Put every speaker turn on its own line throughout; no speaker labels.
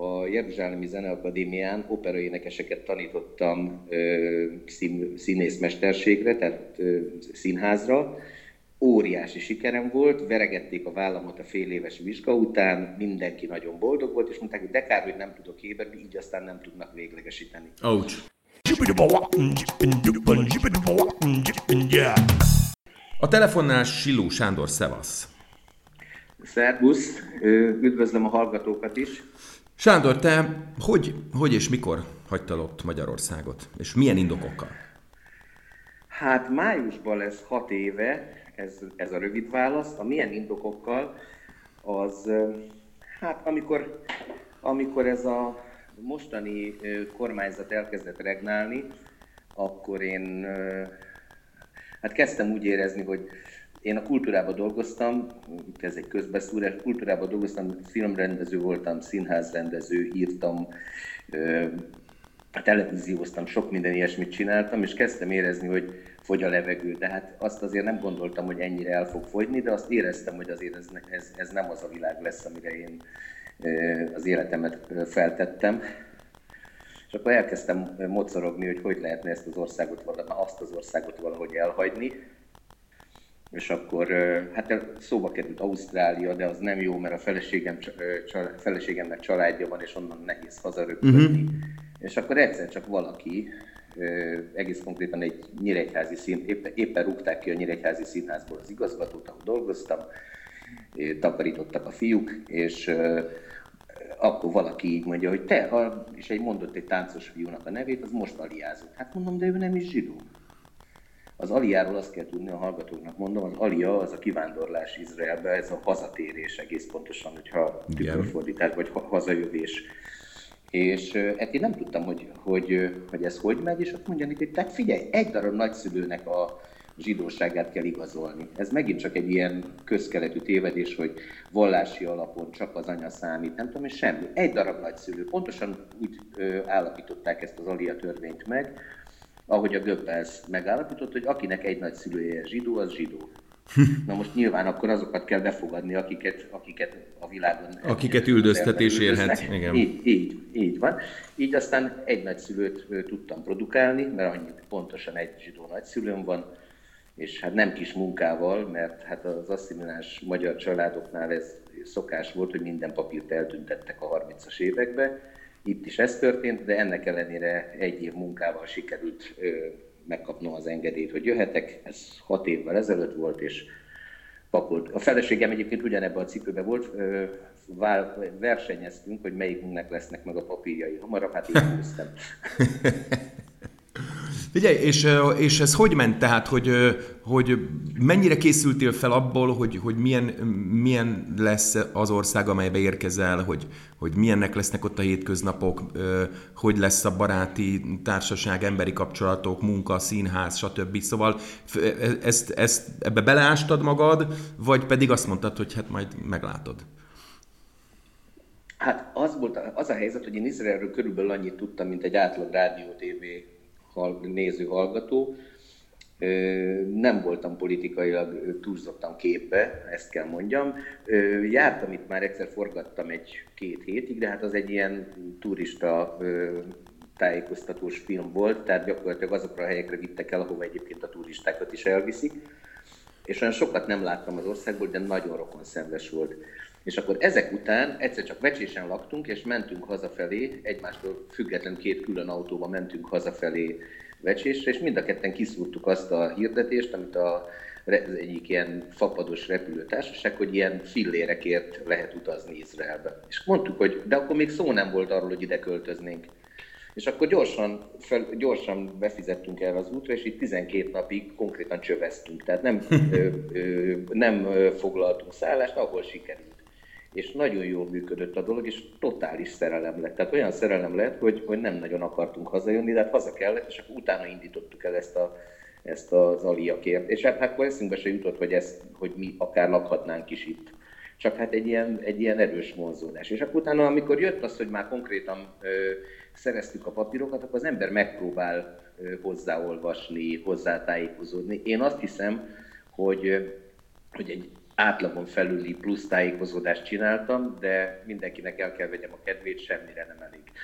a Jeruzsálemi Zeneakadémián operaénekeseket tanítottam ö, szín, színészmesterségre, tehát ö, színházra. Óriási sikerem volt, veregették a vállamat a fél éves vizsga után, mindenki nagyon boldog volt, és mondták, hogy de kár, hogy nem tudok éberni, így aztán nem tudnak véglegesíteni.
Ouch. A telefonnál Siló Sándor Szevasz.
Szerbusz, üdvözlöm a hallgatókat is.
Sándor, te hogy, hogy és mikor hagytad ott Magyarországot? És milyen indokokkal?
Hát májusban lesz hat éve, ez, ez a rövid válasz. A milyen indokokkal, az hát amikor, amikor ez a mostani kormányzat elkezdett regnálni, akkor én hát kezdtem úgy érezni, hogy én a kultúrában dolgoztam, ez egy közbeszúrás, kultúrában dolgoztam, filmrendező voltam, színházrendező, írtam, televízióztam, sok minden ilyesmit csináltam, és kezdtem érezni, hogy fogy a levegő. De hát azt azért nem gondoltam, hogy ennyire el fog fogyni, de azt éreztem, hogy azért ez, ez, ez nem az a világ lesz, amire én az életemet feltettem. És akkor elkezdtem mocorogni, hogy hogy lehetne ezt az országot, azt az országot valahogy elhagyni és akkor hát szóba került Ausztrália, de az nem jó, mert a feleségem, feleségemnek családja van, és onnan nehéz hazaröpködni. Uh-huh. És akkor egyszer csak valaki, egész konkrétan egy nyíregyházi szín, éppen, éppen rúgták ki a nyíregyházi színházból az igazgatót, ahol dolgoztam, takarítottak a fiúk, és akkor valaki így mondja, hogy te, és egy mondott egy táncos fiúnak a nevét, az most aliázott. Hát mondom, de ő nem is zsidó. Az aliáról azt kell tudni a hallgatóknak mondom, az alia az a kivándorlás Izraelbe, ez a hazatérés egész pontosan, hogyha tükörfordítás, vagy hazajövés. És hát én nem tudtam, hogy, hogy, hogy ez hogy megy, és azt mondja hogy tehát figyelj, egy darab nagyszülőnek a zsidóságát kell igazolni. Ez megint csak egy ilyen közkeletű tévedés, hogy vallási alapon csak az anya számít, nem tudom, és semmi. Egy darab nagyszülő. Pontosan úgy ö, állapították ezt az alia törvényt meg, ahogy a Göbbels megállapított, hogy akinek egy nagy szülője zsidó, az zsidó. Na most nyilván akkor azokat kell befogadni, akiket, akiket a világon...
Akiket üldöztetés érhet, igen.
Így, így, így van. Így aztán egy nagyszülőt tudtam produkálni, mert annyi pontosan egy zsidó nagyszülőm van, és hát nem kis munkával, mert hát az asszimilás magyar családoknál ez szokás volt, hogy minden papírt eltüntettek a 30-as években, itt is ez történt, de ennek ellenére egy év munkával sikerült megkapnom az engedélyt, hogy jöhetek. Ez hat évvel ezelőtt volt, és pakolt. A feleségem egyébként ugyanebben a cipőben volt, versenyeztünk, hogy melyikünknek lesznek meg a papírjai hamarabb, hát én
Figyelj, és, és ez hogy ment tehát, hogy, hogy mennyire készültél fel abból, hogy, hogy milyen, milyen lesz az ország, amelybe érkezel, hogy, hogy milyennek lesznek ott a hétköznapok, hogy lesz a baráti társaság, emberi kapcsolatok, munka, színház, stb. Szóval e, ezt, ezt ebbe beleástad magad, vagy pedig azt mondtad, hogy hát majd meglátod?
Hát az volt az a helyzet, hogy én Izraelről körülbelül annyit tudtam, mint egy átlag rádió TV néző, hallgató. Nem voltam politikailag túlzottan képbe, ezt kell mondjam. Jártam itt már egyszer, forgattam egy-két hétig, de hát az egy ilyen turista tájékoztatós film volt, tehát gyakorlatilag azokra a helyekre vittek el, ahova egyébként a turistákat is elviszik. És olyan sokat nem láttam az országból, de nagyon rokon szenves volt. És akkor ezek után egyszer csak vecsésen laktunk, és mentünk hazafelé, egymástól független két külön autóban mentünk hazafelé vecsésre, és mind a ketten kiszúrtuk azt a hirdetést, amit a az egyik ilyen fapados repülőtársaság, hogy ilyen fillérekért lehet utazni Izraelbe. És mondtuk, hogy de akkor még szó nem volt arról, hogy ide költöznénk. És akkor gyorsan, fel, gyorsan befizettünk erre az útra, és itt 12 napig konkrétan csöveztünk. Tehát nem, ö, ö, nem foglaltunk szállást, ahol sikerült és nagyon jól működött a dolog, és totális szerelem lett. Tehát olyan szerelem lett, hogy, hogy nem nagyon akartunk hazajönni, de hát haza kellett, és akkor utána indítottuk el ezt, a, ezt az aliakért. És hát, hát akkor eszünkbe se jutott, hogy, ezt, hogy mi akár lakhatnánk is itt. Csak hát egy ilyen, egy ilyen erős vonzódás. És akkor utána, amikor jött az, hogy már konkrétan ö, szereztük a papírokat, akkor az ember megpróbál ö, hozzáolvasni, hozzátájékozódni. Én azt hiszem, hogy, hogy egy átlagon felüli plusz tájékozódást csináltam, de mindenkinek el kell vegyem a kedvét, semmire nem elég.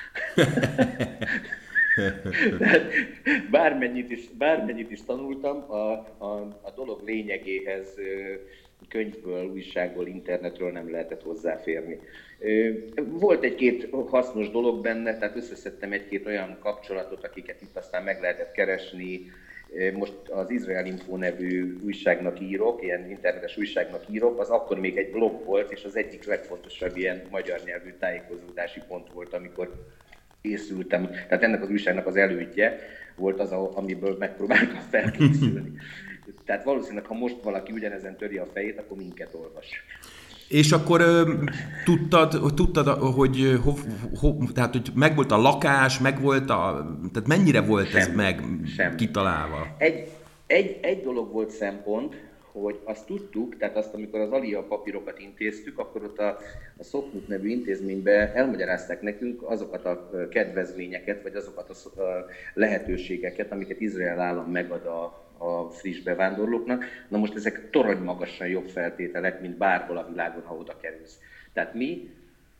bármennyit, is, bármennyit is tanultam, a, a, a dolog lényegéhez könyvből, újságból, internetről nem lehetett hozzáférni. Volt egy-két hasznos dolog benne, tehát összeszedtem egy-két olyan kapcsolatot, akiket itt aztán meg lehetett keresni, most az Izrael Info nevű újságnak írok, ilyen internetes újságnak írok, az akkor még egy blog volt, és az egyik legfontosabb ilyen magyar nyelvű tájékozódási pont volt, amikor készültem. Tehát ennek az újságnak az elődje volt az, amiből megpróbáltam felkészülni. Tehát valószínűleg, ha most valaki ugyanezen töri a fejét, akkor minket olvas.
És akkor ö, tudtad, tudtad, hogy, ho, ho, tehát, hogy megvolt a lakás, megvolt a... Tehát mennyire volt semmi, ez meg semmi. kitalálva?
Egy, egy, egy dolog volt szempont, hogy azt tudtuk, tehát azt, amikor az Alia papírokat intéztük, akkor ott a, a Szoknut nevű intézménybe elmagyarázták nekünk azokat a kedvezményeket, vagy azokat a lehetőségeket, amiket Izrael állam megad a, a friss bevándorlóknak. Na most ezek torony magasan jobb feltételek, mint bárhol a világon, ha oda kerülsz. Tehát mi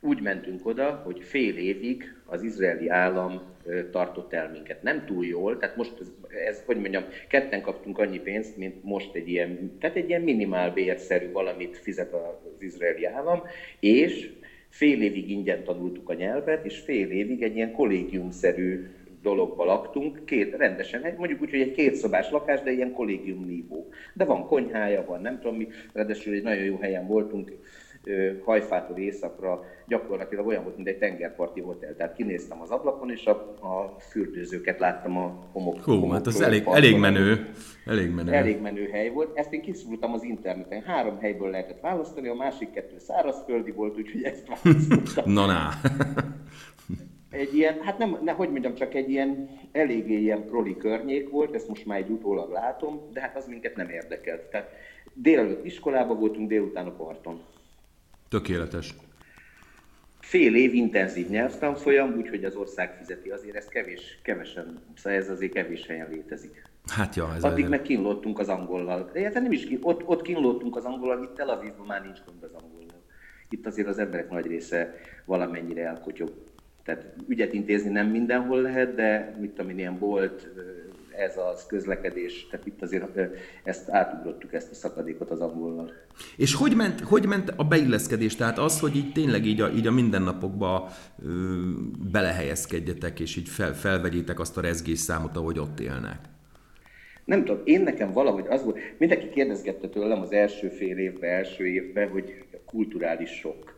úgy mentünk oda, hogy fél évig az izraeli állam tartott el minket. Nem túl jól, tehát most ez, ez, hogy mondjam, ketten kaptunk annyi pénzt, mint most egy ilyen, tehát egy ilyen minimál bérszerű valamit fizet az izraeli állam, és fél évig ingyen tanultuk a nyelvet, és fél évig egy ilyen kollégiumszerű dologba laktunk, két, rendesen, mondjuk úgy, hogy egy kétszobás lakás, de ilyen kollégium nívó. De van konyhája, van nem tudom mi, ráadásul egy nagyon jó helyen voltunk, hajfától északra, gyakorlatilag olyan volt, mint egy tengerparti hotel. Tehát kinéztem az ablakon, és a, a fürdőzőket láttam a homok.
Hú, hát az elég, elég menő. Elég menő.
Elég menő hely volt. Ezt én kiszúrtam az interneten. Három helyből lehetett választani, a másik kettő szárazföldi volt, úgyhogy ezt választottam.
Na, na
egy ilyen, hát nem, ne, hogy mondjam, csak egy ilyen eléggé ilyen proli környék volt, ezt most már egy utólag látom, de hát az minket nem érdekelt. Tehát délelőtt iskolában voltunk, délután a parton.
Tökéletes.
Fél év intenzív nyelvtanfolyam, úgyhogy az ország fizeti, azért ez kevés, kevesen, szóval ez azért kevés helyen létezik.
Hát ja, ez
Addig a... meg kínlottunk az angolal. De nem is, ott, ott kínlottunk az angolal, itt Tel Avivban már nincs gond az angolal. Itt azért az emberek nagy része valamennyire elkotyog tehát ügyet intézni nem mindenhol lehet, de mit tudom én, ilyen bolt, ez az közlekedés, tehát itt azért ezt átugrottuk, ezt a szakadékot az angollal.
És hogy ment, hogy ment a beilleszkedés? Tehát az, hogy így tényleg így a, így a mindennapokba ö, belehelyezkedjetek, és így fel, felvegyétek azt a rezgés számot, ahogy ott élnek?
Nem tudom, én nekem valahogy az volt, mindenki kérdezgette tőlem az első fél évben, első évben, hogy kulturális sok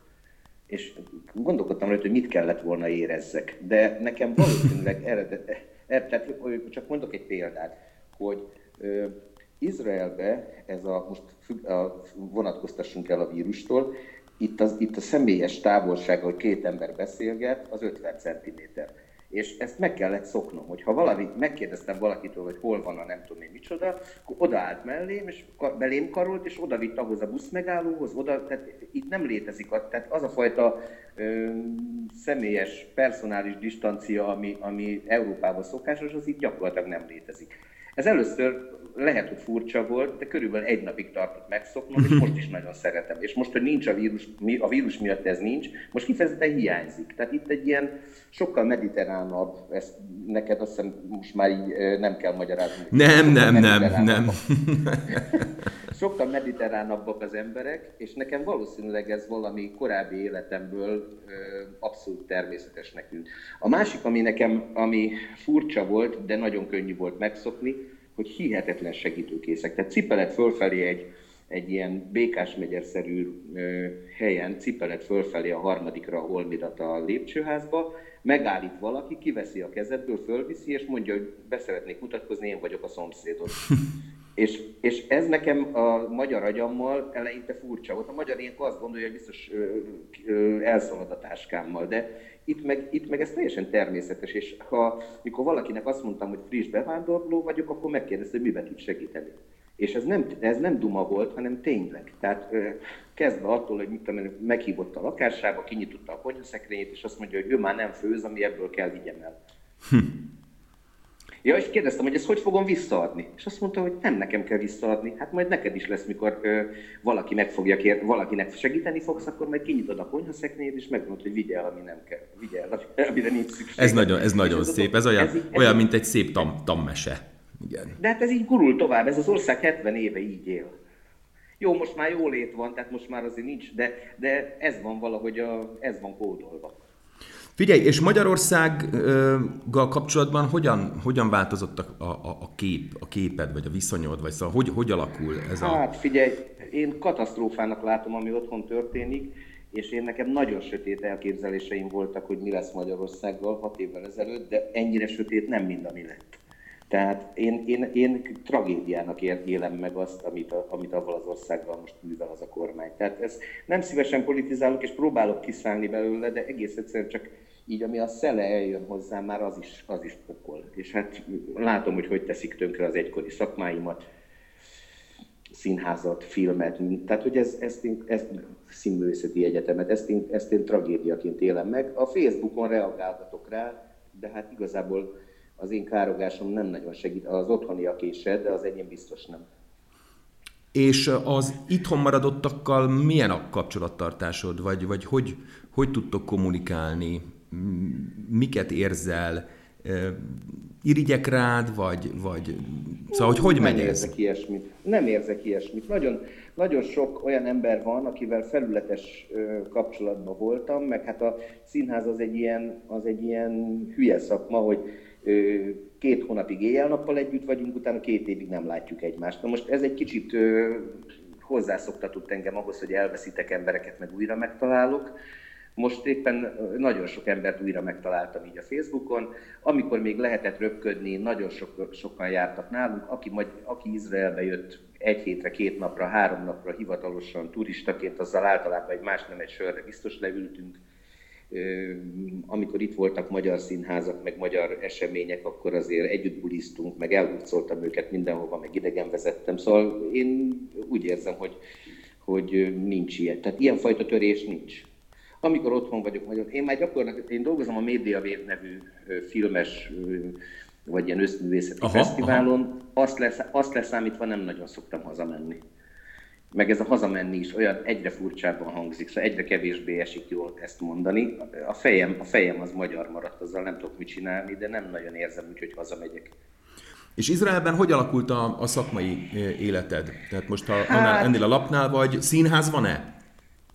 gondolkodtam rajta, hogy mit kellett volna érezzek. De nekem valószínűleg eredet, er, tehát csak mondok egy példát, hogy ö, Izraelbe, ez a, most függ, a, vonatkoztassunk el a vírustól, itt, az, itt a személyes távolság, hogy két ember beszélget, az 50 cm. És ezt meg kellett szoknom, hogy ha valami, megkérdeztem valakitől, hogy hol van a nem tudom én micsoda, akkor odaállt mellém, és belém karolt, és oda vitt ahhoz a busz megállóhoz, oda, tehát itt nem létezik, tehát az a fajta ö, személyes, personális distancia, ami, ami Európában szokásos, az itt gyakorlatilag nem létezik. Ez először lehet, hogy furcsa volt, de körülbelül egy napig tartott megszoknom, és most is nagyon szeretem. És most, hogy nincs a vírus, a vírus miatt ez nincs, most kifejezetten hiányzik. Tehát itt egy ilyen sokkal mediterránabb, ezt neked azt hiszem most már így nem kell magyarázni.
Nem, nem, nem, nem.
sokkal mediterránabbak az emberek, és nekem valószínűleg ez valami korábbi életemből abszolút természetesnek tűnt. A másik, ami nekem ami furcsa volt, de nagyon könnyű volt megszokni, hogy hihetetlen segítőkészek. Tehát cipelet fölfelé egy, egy ilyen békás megyerszerű helyen, cipelet fölfelé a harmadikra a holmidat a lépcsőházba, megállít valaki, kiveszi a kezedből, fölviszi, és mondja, hogy beszeretnék mutatkozni, én vagyok a szomszédod. és, és ez nekem a magyar agyammal eleinte furcsa volt. A magyar ilyenkor azt gondolja, hogy biztos ö, elszalad a táskámmal, de itt meg, itt meg ez teljesen természetes, és ha mikor valakinek azt mondtam, hogy friss bevándorló vagyok, akkor megkérdezte, hogy miben tud segíteni. És ez nem, ez nem duma volt, hanem tényleg. Tehát ö, kezdve attól, hogy mit tudom, meghívott a lakásába, kinyitotta a konyhaszekrényét, és azt mondja, hogy ő már nem főz, ami ebből kell vigyem el. Hm. Ja, és kérdeztem, hogy ezt hogy fogom visszaadni. És azt mondta, hogy nem nekem kell visszaadni, hát majd neked is lesz, mikor ö, valaki meg fogja kér, valakinek segíteni fogsz, akkor majd kinyitod a konyhaszeknéd, és megmondod, hogy vigyel, ami nem kell. Vigyel, amire nincs szükség.
Ez nagyon, ez nagyon szép, ez olyan, ez, ez olyan mint egy szép tam, tammese.
Igen. De hát ez így gurul tovább, ez az ország 70 éve így él. Jó, most már jó lét van, tehát most már azért nincs, de, de ez van valahogy, a, ez van kódolva.
Figyelj, és Magyarországgal kapcsolatban hogyan, hogyan változott a, a, a kép, a képed, vagy a viszonyod, vagy szóval hogy, hogy alakul ez
a... Hát figyelj, én katasztrófának látom, ami otthon történik, és én nekem nagyon sötét elképzeléseim voltak, hogy mi lesz Magyarországgal hat évvel ezelőtt, de ennyire sötét nem mind, ami lett. Tehát én, én, én tragédiának élem meg azt, amit, a, amit avval az országgal most művel az a kormány. Tehát ezt nem szívesen politizálok, és próbálok kiszállni belőle, de egész egyszerűen csak így ami a szele eljön hozzám, már az is, az is pokol. És hát látom, hogy hogy teszik tönkre az egykori szakmáimat, színházat, filmet, tehát hogy ez, ezt én, ezt, színművészeti egyetemet, ezt én, ezt én tragédiaként élem meg. A Facebookon reagálgatok rá, de hát igazából az én károgásom nem nagyon segít, az otthoniak is se, de az enyém biztos nem.
És az itthon maradottakkal milyen a kapcsolattartásod, vagy, vagy hogy, hogy tudtok kommunikálni? Miket érzel, irigyek rád, vagy, vagy... Szóval, hogy hogy
nem
megy
ez?
Nem
érzek ilyesmit. Nem érzek ilyesmit. Nagyon, nagyon sok olyan ember van, akivel felületes kapcsolatban voltam, meg hát a színház az egy ilyen, az egy ilyen hülye szakma, hogy két hónapig éjjel-nappal együtt vagyunk, utána két évig nem látjuk egymást. Na most ez egy kicsit hozzászoktatott engem ahhoz, hogy elveszítek embereket, meg újra megtalálok. Most éppen nagyon sok embert újra megtaláltam így a Facebookon. Amikor még lehetett röpködni, nagyon sok, sokan jártak nálunk. Aki, aki Izraelbe jött egy hétre, két napra, három napra hivatalosan turistaként, azzal általában egy más nem egy sörre biztos leültünk. Amikor itt voltak magyar színházak, meg magyar események, akkor azért együtt bulisztunk, meg elhúzoltam őket mindenhova, meg idegen vezettem. Szóval én úgy érzem, hogy, hogy nincs ilyen. Tehát ilyenfajta törés nincs. Amikor otthon vagyok magyar, én már gyakorlatilag, én dolgozom a Médiavév nevű filmes vagy ilyen összművészeti aha, fesztiválon, aha. Azt, lesz, azt leszámítva nem nagyon szoktam hazamenni. Meg ez a hazamenni is olyan egyre furcsábban hangzik, szóval egyre kevésbé esik jól ezt mondani. A fejem, a fejem az magyar maradt, azzal nem tudok mit csinálni, de nem nagyon érzem úgy, hogy hazamegyek.
És Izraelben hogy alakult a, a szakmai életed? Tehát most, ha hát, ennél a lapnál vagy, színház van-e?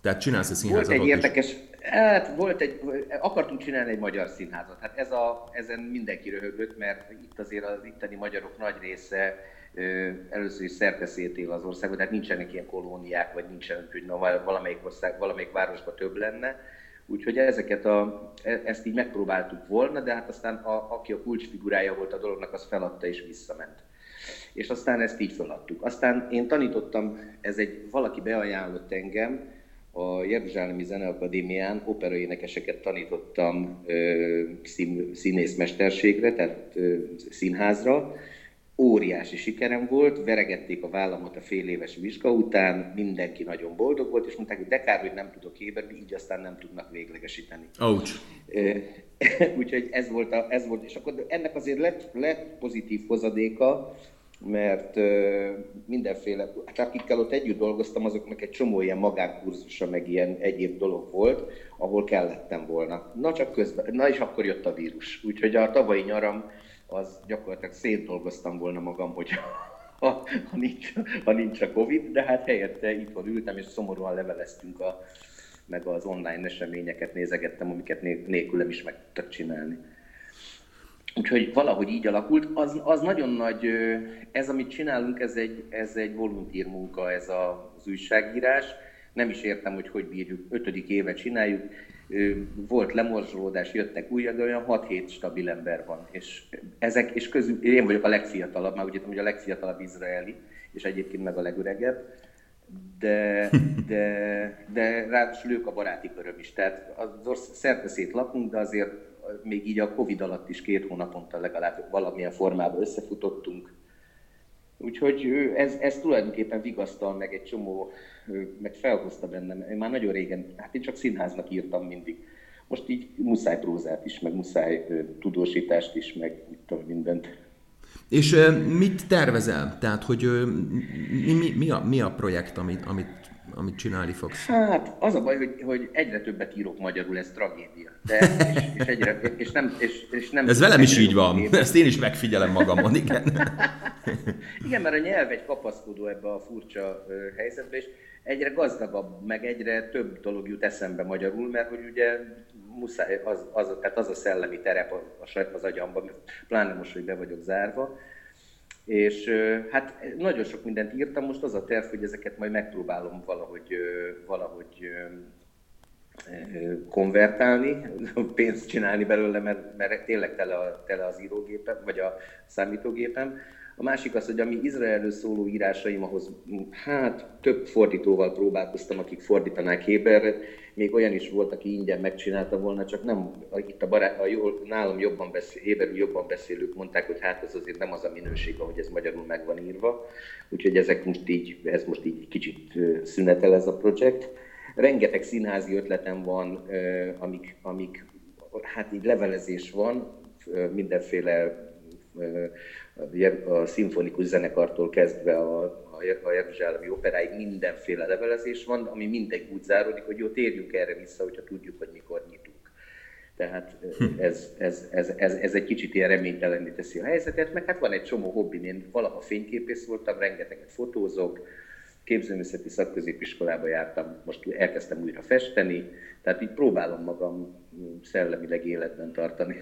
Tehát csinálsz a színházat
Volt egy érdekes, is? hát volt egy, akartunk csinálni egy magyar színházat. Hát ez a, ezen mindenki röhögött, mert itt azért az itteni magyarok nagy része először is szerteszét él az országban, tehát nincsenek ilyen kolóniák, vagy nincsen, hogy na, valamelyik ország, valamelyik városban több lenne. Úgyhogy ezeket a, e, ezt így megpróbáltuk volna, de hát aztán a, aki a kulcsfigurája volt a dolognak, az feladta és visszament. És aztán ezt így feladtuk. Aztán én tanítottam, ez egy, valaki beajánlott engem, a Jeruzsálemi Zeneakadémián operaénekeseket tanítottam szín, színészmesterségre, tehát színházra. Óriási sikerem volt, veregették a vállamat a fél éves vizsga után, mindenki nagyon boldog volt, és mondták, hogy de kár, hogy nem tudok éberni, így aztán nem tudnak véglegesíteni.
Ouch.
Úgyhogy ez volt, a, ez volt, és akkor ennek azért lett, lett pozitív hozadéka, mert mindenféle, hát akikkel ott együtt dolgoztam, azoknak egy csomó ilyen magánkurzusa, meg ilyen egyéb dolog volt, ahol kellettem volna. Na csak közben, na és akkor jött a vírus. Úgyhogy a tavalyi nyaram az gyakorlatilag szétdolgoztam volna magam, hogy ha, ha, nincs, ha nincs a Covid, de hát helyette itthon ültem, és szomorúan leveleztünk a, meg az online eseményeket nézegettem, amiket nélkülem is meg tudtak csinálni. Úgyhogy valahogy így alakult. Az, az nagyon nagy, ez amit csinálunk, ez egy, ez egy voluntír munka, ez az újságírás. Nem is értem, hogy hogy bírjuk, ötödik éve csináljuk. Volt lemorzsolódás, jöttek újak, de olyan 6-7 stabil ember van. És ezek, és közül, én vagyok a legfiatalabb, már úgy értem, hogy a legfiatalabb izraeli, és egyébként meg a legöregebb de, de, de ráadásul ők a baráti köröm is. Tehát az szerte lakunk, de azért még így a Covid alatt is két hónaponta legalább valamilyen formában összefutottunk. Úgyhogy ez, ez tulajdonképpen vigasztal meg egy csomó, meg felhozta bennem. Én már nagyon régen, hát én csak színháznak írtam mindig. Most így muszáj prózát is, meg muszáj tudósítást is, meg mit tudom, mindent.
És mit tervezel? Tehát, hogy mi, mi, mi, a, mi a projekt, amit, amit amit csinálni fogsz?
Hát az a baj, hogy, hogy egyre többet írok magyarul, ez tragédia. De, és, és, egyre, és, nem, és, és nem
ez velem is így van, éve. ezt én is megfigyelem magamon, igen.
igen, mert a nyelv egy kapaszkodó ebbe a furcsa helyzetbe, és egyre gazdagabb, meg egyre több dolog jut eszembe magyarul, mert hogy ugye muszáj, az, az, tehát az a szellemi terep az, az agyamban, pláne most, hogy be vagyok zárva, és hát nagyon sok mindent írtam, most az a terv, hogy ezeket majd megpróbálom valahogy, valahogy konvertálni, pénzt csinálni belőle, mert, mert tényleg tele, a, tele az írógépem, vagy a számítógépem. A másik az, hogy ami Izraelről szóló írásaim, ahhoz hát több fordítóval próbálkoztam, akik fordítanák Héberre. Még olyan is volt, aki ingyen megcsinálta volna, csak nem, itt a, barát, a jól, nálam jobban beszél, Héberül jobban beszélők mondták, hogy hát ez azért nem az a minőség, ahogy ez magyarul meg van írva. Úgyhogy ezek most így, ez most így kicsit szünetel ez a projekt. Rengeteg színházi ötletem van, amik, amik hát így levelezés van, mindenféle a szimfonikus zenekartól kezdve a, a Jeruzsálemi operáig mindenféle levelezés van, ami mindegy úgy záródik, hogy jó, térjünk erre vissza, hogyha tudjuk, hogy mikor nyitunk. Tehát hm. ez, ez, ez, ez, ez egy kicsit ilyen reménytelenné teszi a helyzetet, meg hát van egy csomó hobbim, én valaha fényképész voltam, rengeteget fotózok, képzőművészeti szakközépiskolába jártam, most elkezdtem újra festeni, tehát így próbálom magam szellemileg életben tartani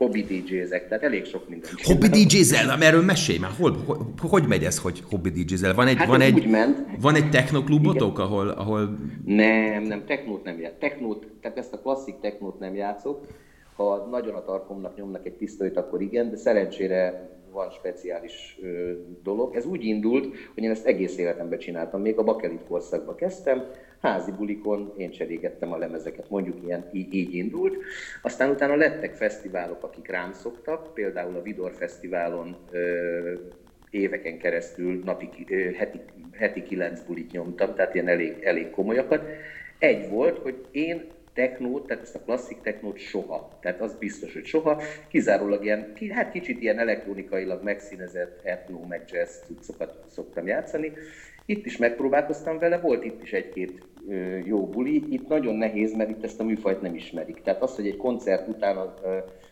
hobby DJ-zek, tehát elég sok minden.
Hobby DJ-zel? Na, erről mesélj már, hol, hogy, hogy megy ez, hogy hobby DJ-zel? Van egy, hát van egy, ment. Van egy technoklubotok, ahol, ahol...
Nem, nem, technót nem játszok. Technót, tehát ezt a klasszik technót nem játszok. Ha nagyon a tarkomnak nyomnak egy pisztolyt, akkor igen, de szerencsére van speciális dolog. Ez úgy indult, hogy én ezt egész életemben csináltam. Még a bakelit korszakban kezdtem, házi bulikon én cserégettem a lemezeket, mondjuk ilyen, így, így indult. Aztán utána lettek fesztiválok, akik rám szoktak, például a Vidor Fesztiválon ö, éveken keresztül napi, ö, heti, heti kilenc bulit nyomtam, tehát ilyen elég, elég komolyakat. Egy volt, hogy én technót, tehát ezt a klasszik technót soha. Tehát az biztos, hogy soha. Kizárólag ilyen, hát kicsit ilyen elektronikailag megszínezett etno, meg jazz cuccokat szoktam játszani. Itt is megpróbálkoztam vele, volt itt is egy-két jó buli. Itt nagyon nehéz, mert itt ezt a műfajt nem ismerik. Tehát az, hogy egy koncert után a,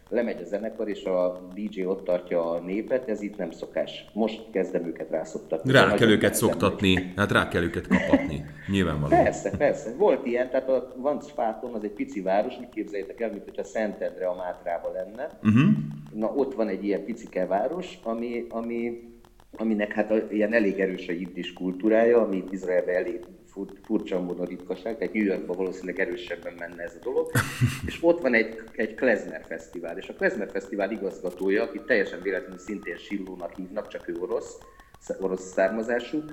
lemegy a zenekar, és a DJ ott tartja a népet, ez itt nem szokás. Most kezdem őket rászoktatni.
Rá kell őket szoktatni, hát rá kell őket kapatni, nyilvánvalóan.
Persze, persze. Volt ilyen, tehát a Vancspáton az egy pici város, úgy képzeljétek el, mint hogyha Szentendre a Mátrában lenne. Uh-huh. Na ott van egy ilyen picike város, ami, ami aminek hát ilyen elég erős a jiddis kultúrája, ami Izraelben elég furcsa módon ritkaság, tehát New Yorkban valószínűleg erősebben menne ez a dolog. és ott van egy, egy Klezmer Fesztivál, és a Klezmer Fesztivál igazgatója, aki teljesen véletlenül szintén Sillónak hívnak, csak ő orosz, orosz származású,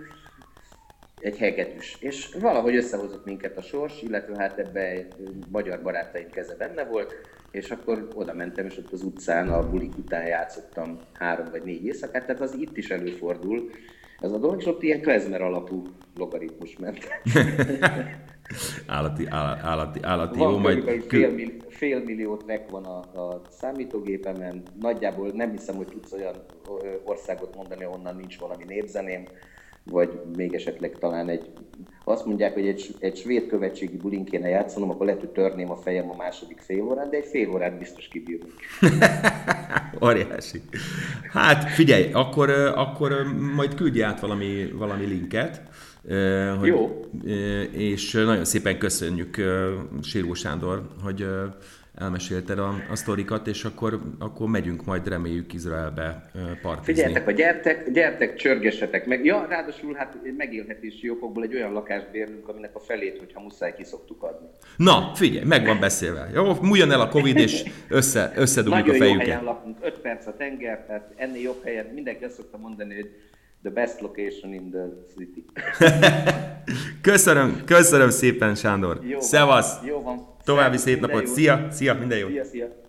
egy hegetűs. És valahogy összehozott minket a sors, illetve hát ebbe magyar barátaim keze benne volt, és akkor oda mentem, és ott az utcán a bulik után játszottam három vagy négy éjszakát, tehát az itt is előfordul ez a dolog, és ott ilyen klezmer alapú logaritmus ment.
állati, állati, állati.
Van jó, majd... Fél, millió, fél millió track van a, a számítógépemen, nagyjából nem hiszem, hogy tudsz olyan országot mondani, onnan nincs valami népzeném, vagy még esetleg talán egy, ha azt mondják, hogy egy, egy svéd követségi bulin kéne játszanom, akkor lehet, hogy törném a fejem a második fél órán, de egy fél órát biztos kibírunk.
Óriási. Hát figyelj, akkor, akkor majd küldj át valami, valami linket.
Hogy, Jó.
És nagyon szépen köszönjük Síró Sándor, hogy elmesélted a, a sztorikat, és akkor, akkor megyünk majd, reméljük Izraelbe partizni.
Figyeljetek, a gyertek, gyertek, csörgessetek meg. Ja, ráadásul hát megélhetési okokból egy olyan lakást bérlünk, aminek a felét, hogyha muszáj, ki szoktuk adni.
Na, figyelj, meg van beszélve. Jó, múljon el a Covid, és össze, összedugjuk a fejüket.
Nagyon jó helyen lakunk, 5 perc a tenger, tehát ennél jobb helyen, mindenki azt szokta mondani, hogy the best location in the city.
köszönöm, köszönöm szépen, Sándor. Jó
van,
Szevasz!
Jó van.
További szép napot. Szia, szia, minden jó.
Szia, szia.